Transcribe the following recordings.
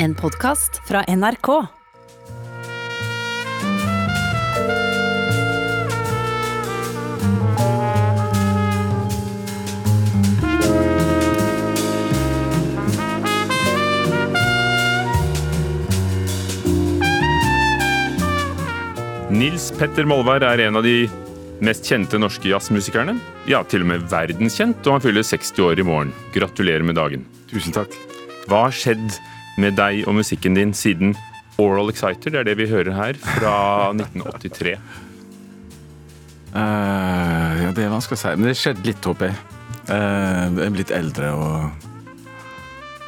En podkast fra NRK. Nils Petter Molvær er en av de mest kjente norske jazzmusikerne. Ja, til og med verdenskjent, og han fyller 60 år i morgen. Gratulerer med dagen. Tusen takk. Hva har skjedd med deg og musikken din siden Oral Exciter? Det er det vi hører her, fra 1983. Uh, ja, det er vanskelig å si, men det skjedde litt, håper jeg. Uh, jeg er blitt eldre og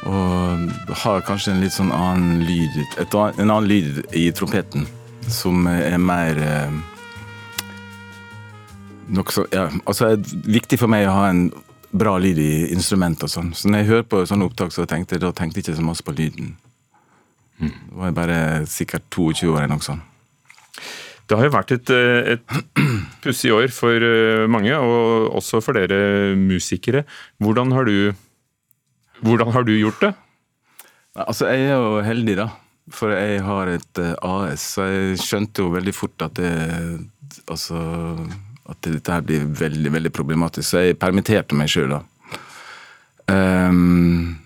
og har kanskje en litt sånn annen lyd et, En annen lyd i trompeten som er mer uh, så, ja, altså det er viktig for meg å ha en bra lyd i instrumentet og sånn. Så når jeg hører på sånne opptak, så tenkte jeg da tenkte jeg ikke så masse på lyden. Da var jeg bare sikkert 22 år eller noe sånt. Det har jo vært et, eh, et pussig år for eh, mange, og også for dere musikere. Hvordan har du, hvordan har du gjort det? Altså, jeg er jo heldig, da. For jeg har et eh, AS, så jeg skjønte jo veldig fort at det Altså at dette her blir veldig, veldig problematisk. Så jeg permitterte meg sjøl, da. Um,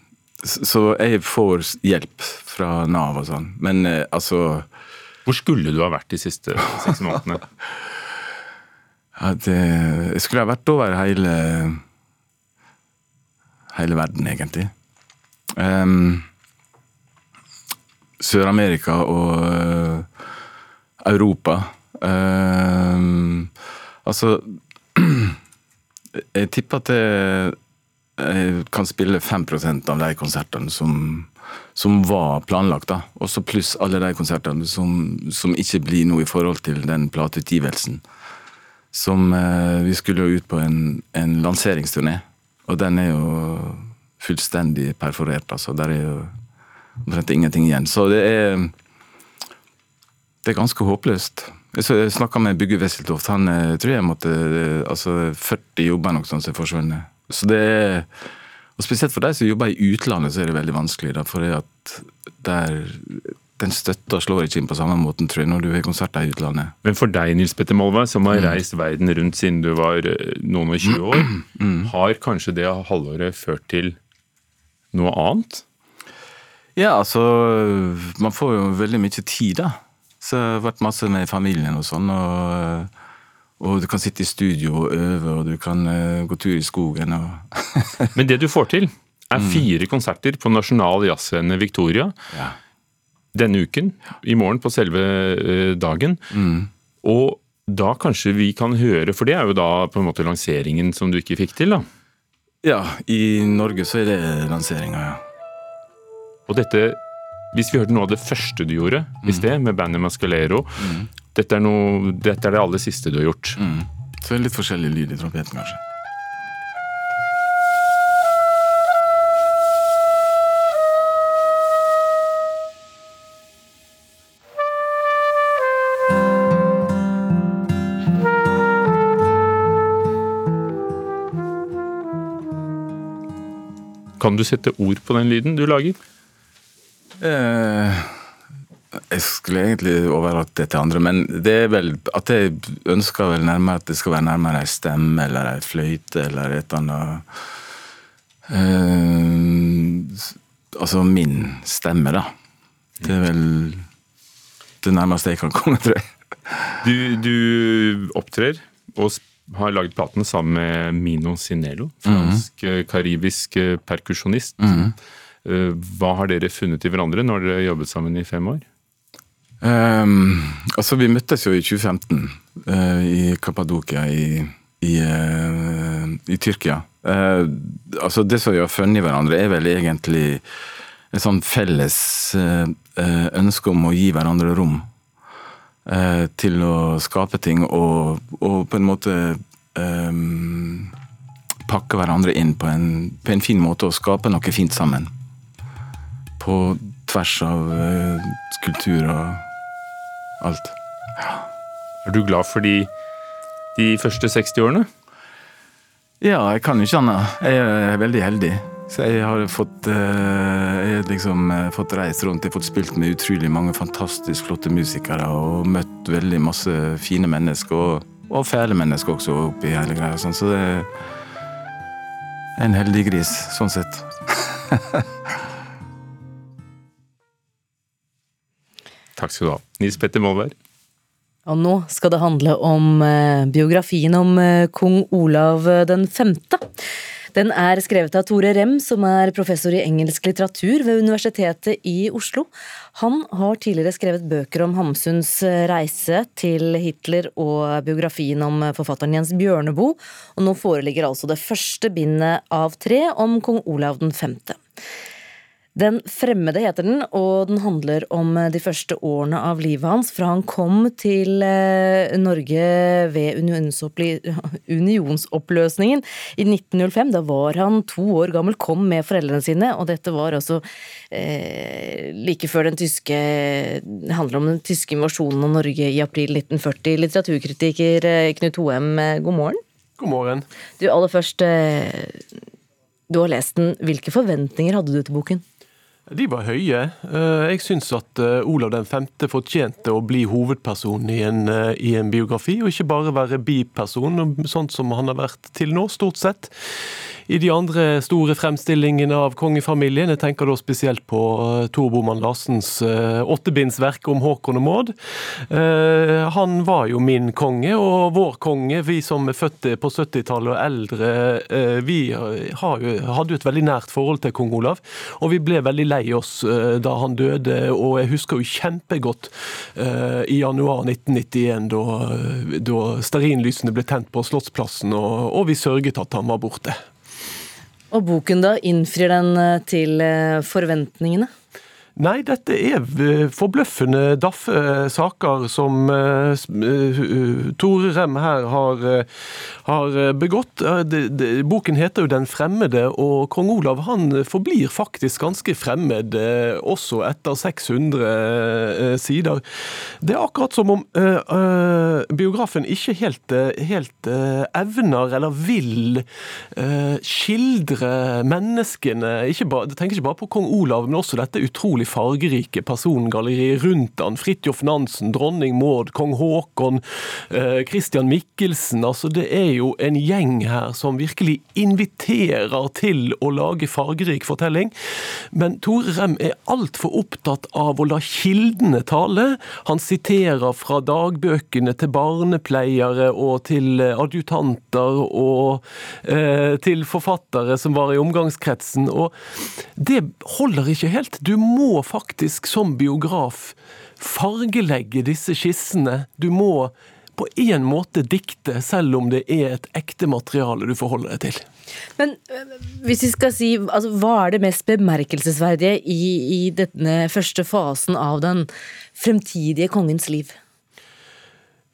så jeg får hjelp fra Nav og sånn. Men uh, altså Hvor skulle du ha vært de siste seks månedene? ja, det, Jeg skulle ha vært over hele hele verden, egentlig. Um, Sør-Amerika og uh, Europa. Ehm, altså Jeg tipper at jeg, jeg kan spille 5% av de konsertene som, som var planlagt. da. Også pluss alle de konsertene som, som ikke blir noe i forhold til den plateutgivelsen. Som eh, Vi skulle jo ut på en, en lanseringsturné, og den er jo fullstendig perforert. altså. Der er jo omtrent ingenting igjen. Så det er det er ganske håpløst. Jeg snakka med Bygge Wesseltoft. Han eh, tror jeg måtte eh, altså 40 jobber noe sånt som er forsvunnet. Så det er og Spesielt for de som jobber i utlandet, så er det veldig vanskelig. Da, for det at der, den støtta slår ikke inn på samme måten, tror jeg, når du har konserter i utlandet. Men for deg, Nils Petter Molvær, som har reist verden rundt siden du var eh, noen og 20 år, har kanskje det halvåret ført til noe annet? Ja, altså Man får jo veldig mye tid, da. Så jeg har vært masse med familien og sånn. Og, og du kan sitte i studio og øve, og du kan uh, gå tur i skogen og Men det du får til, er fire konserter på Nasjonal Jazzscene Victoria Ja. denne uken. I morgen på selve eh, dagen. Og da kanskje vi kan høre, for det er jo da på en måte lanseringen som du ikke fikk til, da. Ja, i Norge så er det lanseringa, ja. Og dette, hvis vi hørte noe av det første du gjorde i sted, med bandet Mascalero dette, er noe, dette er det aller siste du har gjort. Så er det litt forskjellig lyd i trompeten, kanskje. Kan du sette ord på den lyden du lager? Eh, jeg skulle egentlig overlatt det til andre, men det er vel at jeg ønsker vel nærmere at det skal være nærmere ei stemme eller ei fløyte eller et eller annet eh, Altså min stemme, da. Det er vel det nærmeste jeg kan komme, tror jeg. Du, du opptrer og har laget platen sammen med Mino Sinelo, fransk-karibisk eh, perkusjonist. Eh, Hva har dere funnet i hverandre når dere har jobbet sammen i fem år? Um, altså, vi møttes jo i 2015 uh, i Kappadokia i, i, uh, i Tyrkia. Uh, altså, det som vi har funnet i hverandre, er vel egentlig et sånn felles eh, eh, ønske om å gi hverandre rom eh, til å skape ting og, og på en måte um, pakke hverandre inn på en, på en fin måte og skape noe fint sammen. På tvers av eh, kultur og alt. Ja. Er du glad for de, de første 60 årene? Ja, jeg kan jo ikke annet. Jeg er veldig heldig. Så jeg har fått, eh, jeg har liksom eh, fått reist rundt, jeg har fått spilt med utrolig mange fantastisk flotte musikere og møtt veldig masse fine mennesker, og, og fæle mennesker også oppi hele greia. Sånn. Så det er en heldig gris, sånn sett. Takk skal du ha. Nils Petter Molvær. Og nå skal det handle om eh, biografien om eh, kong Olav den femte. Den er skrevet av Tore Rem, som er professor i engelsk litteratur ved Universitetet i Oslo. Han har tidligere skrevet bøker om Hamsuns eh, reise til Hitler og biografien om forfatteren Jens Bjørneboe, og nå foreligger altså det første bindet av tre om kong Olav den femte. Den fremmede heter den, og den handler om de første årene av livet hans fra han kom til eh, Norge ved unionsoppløsningen i 1905. Da var han to år gammel, kom med foreldrene sine, og dette var altså eh, like før den tyske Det handler om den tyske invasjonen av Norge i april 1940. Litteraturkritiker eh, Knut Hoem, eh, god morgen. God morgen. Du, aller først, du har lest den. Hvilke forventninger hadde du til boken? De var høye. Eh, jeg syns at eh, Olav 5. fortjente å bli hovedperson i en, eh, i en, biografi, og ikke bare være biperson, sånn som han har vært til nå, stort sett i de andre store fremstillingene av kongefamilien. Jeg tenker da spesielt på uh, Tor Boman Larsens uh, åttebindsverk om Håkon og Maud. Uh, han var jo min konge, og vår konge, vi som er født på 70-tallet og eldre, vi hadde jo et veldig nært forhold til kong Olav. Og vi ble veldig lei oss da han døde, og jeg husker jo kjempegodt i januar 1991 da, da stearinlysene ble tent på Slottsplassen, og vi sørget at han var borte. Og boken, da? Innfrir den eh, til eh, forventningene? Nei, dette er forbløffende daffe saker som uh, Tore Rem her har, har begått. Boken heter jo 'Den fremmede', og kong Olav han forblir faktisk ganske fremmed også etter 600 uh, sider. Det er akkurat som om biografen ikke helt, helt evner eller vil skildre menneskene. Jeg tenker ikke bare på kong Olav, men også dette utrolig utrolig fargerike persongallerier rundt han. Fridtjof Nansen, dronning Maud, kong Haakon, eh, Christian Mikkelsen. Altså, det er jo en gjeng her som virkelig inviterer til å lage fargerik fortelling. Men Tore Rem er altfor opptatt av å la kildene tale. Han siterer fra dagbøkene til barnepleiere og til adjutanter og eh, til forfattere som var i omgangskretsen. Og det holder ikke helt. Du må faktisk som biograf fargelegge disse skissene. Du må på en måte dikte, selv om det er et ekte materiale du forholder deg til. Men øh, hvis vi skal si, altså, hva er det mest bemerkelsesverdige i, i denne første fasen av den fremtidige kongens liv?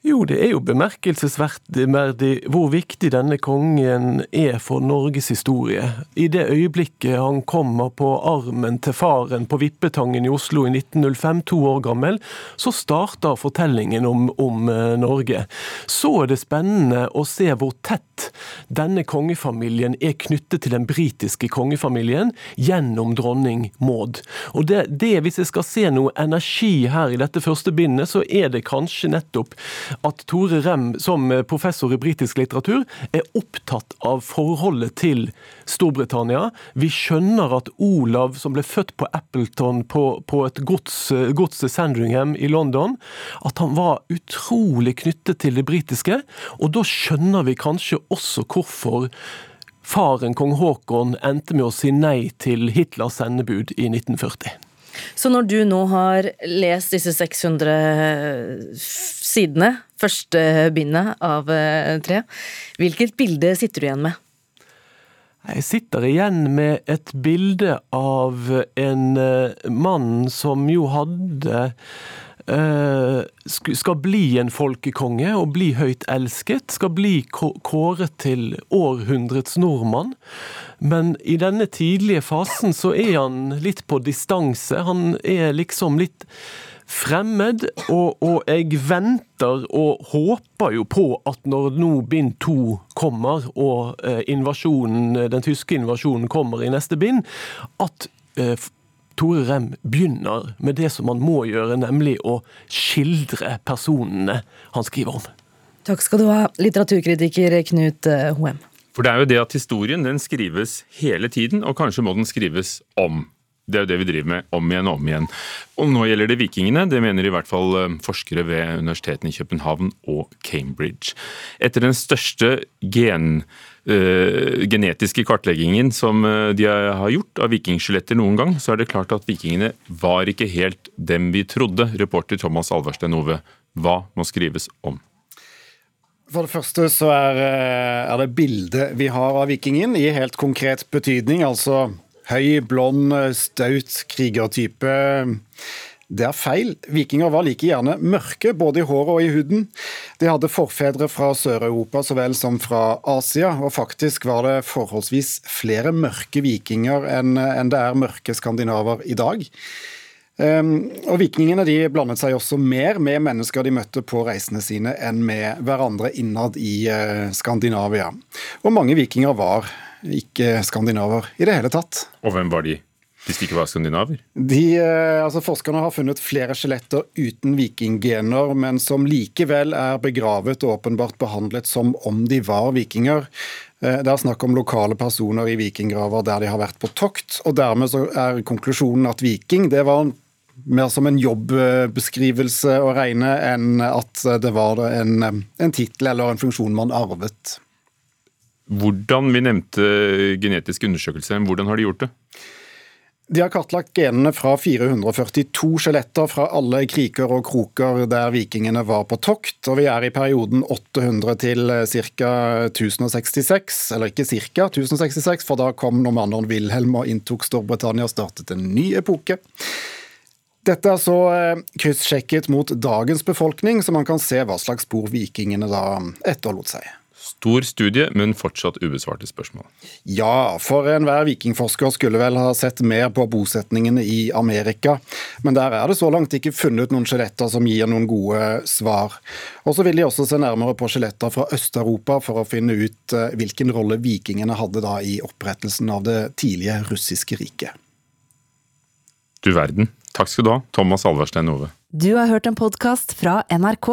Jo, det er jo bemerkelsesverdig hvor viktig denne kongen er for Norges historie. I det øyeblikket han kommer på armen til faren på Vippetangen i Oslo i 1905, to år gammel, så starter fortellingen om, om eh, Norge. Så er det spennende å se hvor tett denne kongefamilien er knyttet til den britiske kongefamilien gjennom dronning Maud. Og det, det, Hvis jeg skal se noe energi her i dette første bindet, så er det kanskje nettopp at Tore Rem, som professor i britisk litteratur, er opptatt av forholdet til Storbritannia. Vi skjønner at Olav, som ble født på Appleton på, på et gods, Sandringham i London, at han var utrolig knyttet til det britiske. Og da skjønner vi kanskje også hvorfor faren kong Haakon endte med å si nei til Hitlers sendebud i 1940. Så når du nå har lest disse 600 sidene, første bindet av eh, tre, hvilket bilde sitter du igjen med? Jeg sitter igjen med et bilde av en eh, mann som jo hadde Eh, skal bli en folkekonge og bli høyt elsket. Skal bli kåret til århundrets nordmann. Men i denne tidlige fasen så er han litt på distanse. Han er liksom litt fremmed, og, og, jeg venter og håper jo på at når nå bind to kommer, og eh, den tyske invasjonen kommer i neste bind, at eh, Tore Rem begynner med det som man må gjøre, nemlig å skildre personene han skriver om. Takk skal du ha, litteraturkritiker Knut eh, Hoem. For det er jo det at historien den skrives hele tiden, og kanskje må den skrives om. Det er jo det vi driver med om igjen og om igjen. Og nå gjelder det vikingene. Det mener i hvert fall eh, forskere ved universitetene i København og Cambridge. Etter den største gen, øh, genetiske kartleggingen som eh, de har gjort av vikingskjeletter noen gang, så er det klart at vikingene var ikke helt dem vi trodde. Reporter Thomas Alverstein Ove, hva må skrives om? For det første så er, er det bildet vi har av vikingen i helt konkret betydning. Altså Høy, blond, staut krigertype. Det er feil. Vikinger var like gjerne mørke, både i håret og i huden. De hadde forfedre fra Sør-Europa så vel som fra Asia, og faktisk var det forholdsvis flere mørke vikinger enn det er mørke skandinaver i dag. Um, og Vikingene de blandet seg også mer med mennesker de møtte på reisene sine, enn med hverandre innad i uh, Skandinavia. Og mange vikinger var ikke skandinaver i det hele tatt. Og hvem var de? Hvis de ikke var skandinaver? De, uh, altså Forskerne har funnet flere skjeletter uten vikinggener, men som likevel er begravet og åpenbart behandlet som om de var vikinger. Uh, det er snakk om lokale personer i vikinggraver der de har vært på tokt, og dermed så er konklusjonen at viking det var mer som en jobbbeskrivelse å regne enn at det var en, en tittel eller en funksjon man arvet. Hvordan, Vi nevnte genetiske undersøkelser. Hvordan har de gjort det? De har kartlagt genene fra 442 skjeletter fra alle kriker og kroker der vikingene var på tokt, og vi er i perioden 800 til ca. 1066, eller ikke ca. 1066, for da kom normanneren Wilhelm og inntok Storbritannia og startet en ny epoke. Dette er så eh, kryssjekket mot dagens befolkning, så man kan se hva slags spor vikingene da etterlot seg. Stor studie, men fortsatt ubesvarte spørsmål. Ja, for enhver vikingforsker skulle vel ha sett mer på bosetningene i Amerika. Men der er det så langt ikke funnet noen skjeletter som gir noen gode svar. Og så vil de også se nærmere på skjeletter fra Øst-Europa for å finne ut eh, hvilken rolle vikingene hadde da i opprettelsen av det tidlige russiske riket. Du verden. Takk skal du ha, Thomas Alverstein Ove. Du har hørt en podkast fra NRK.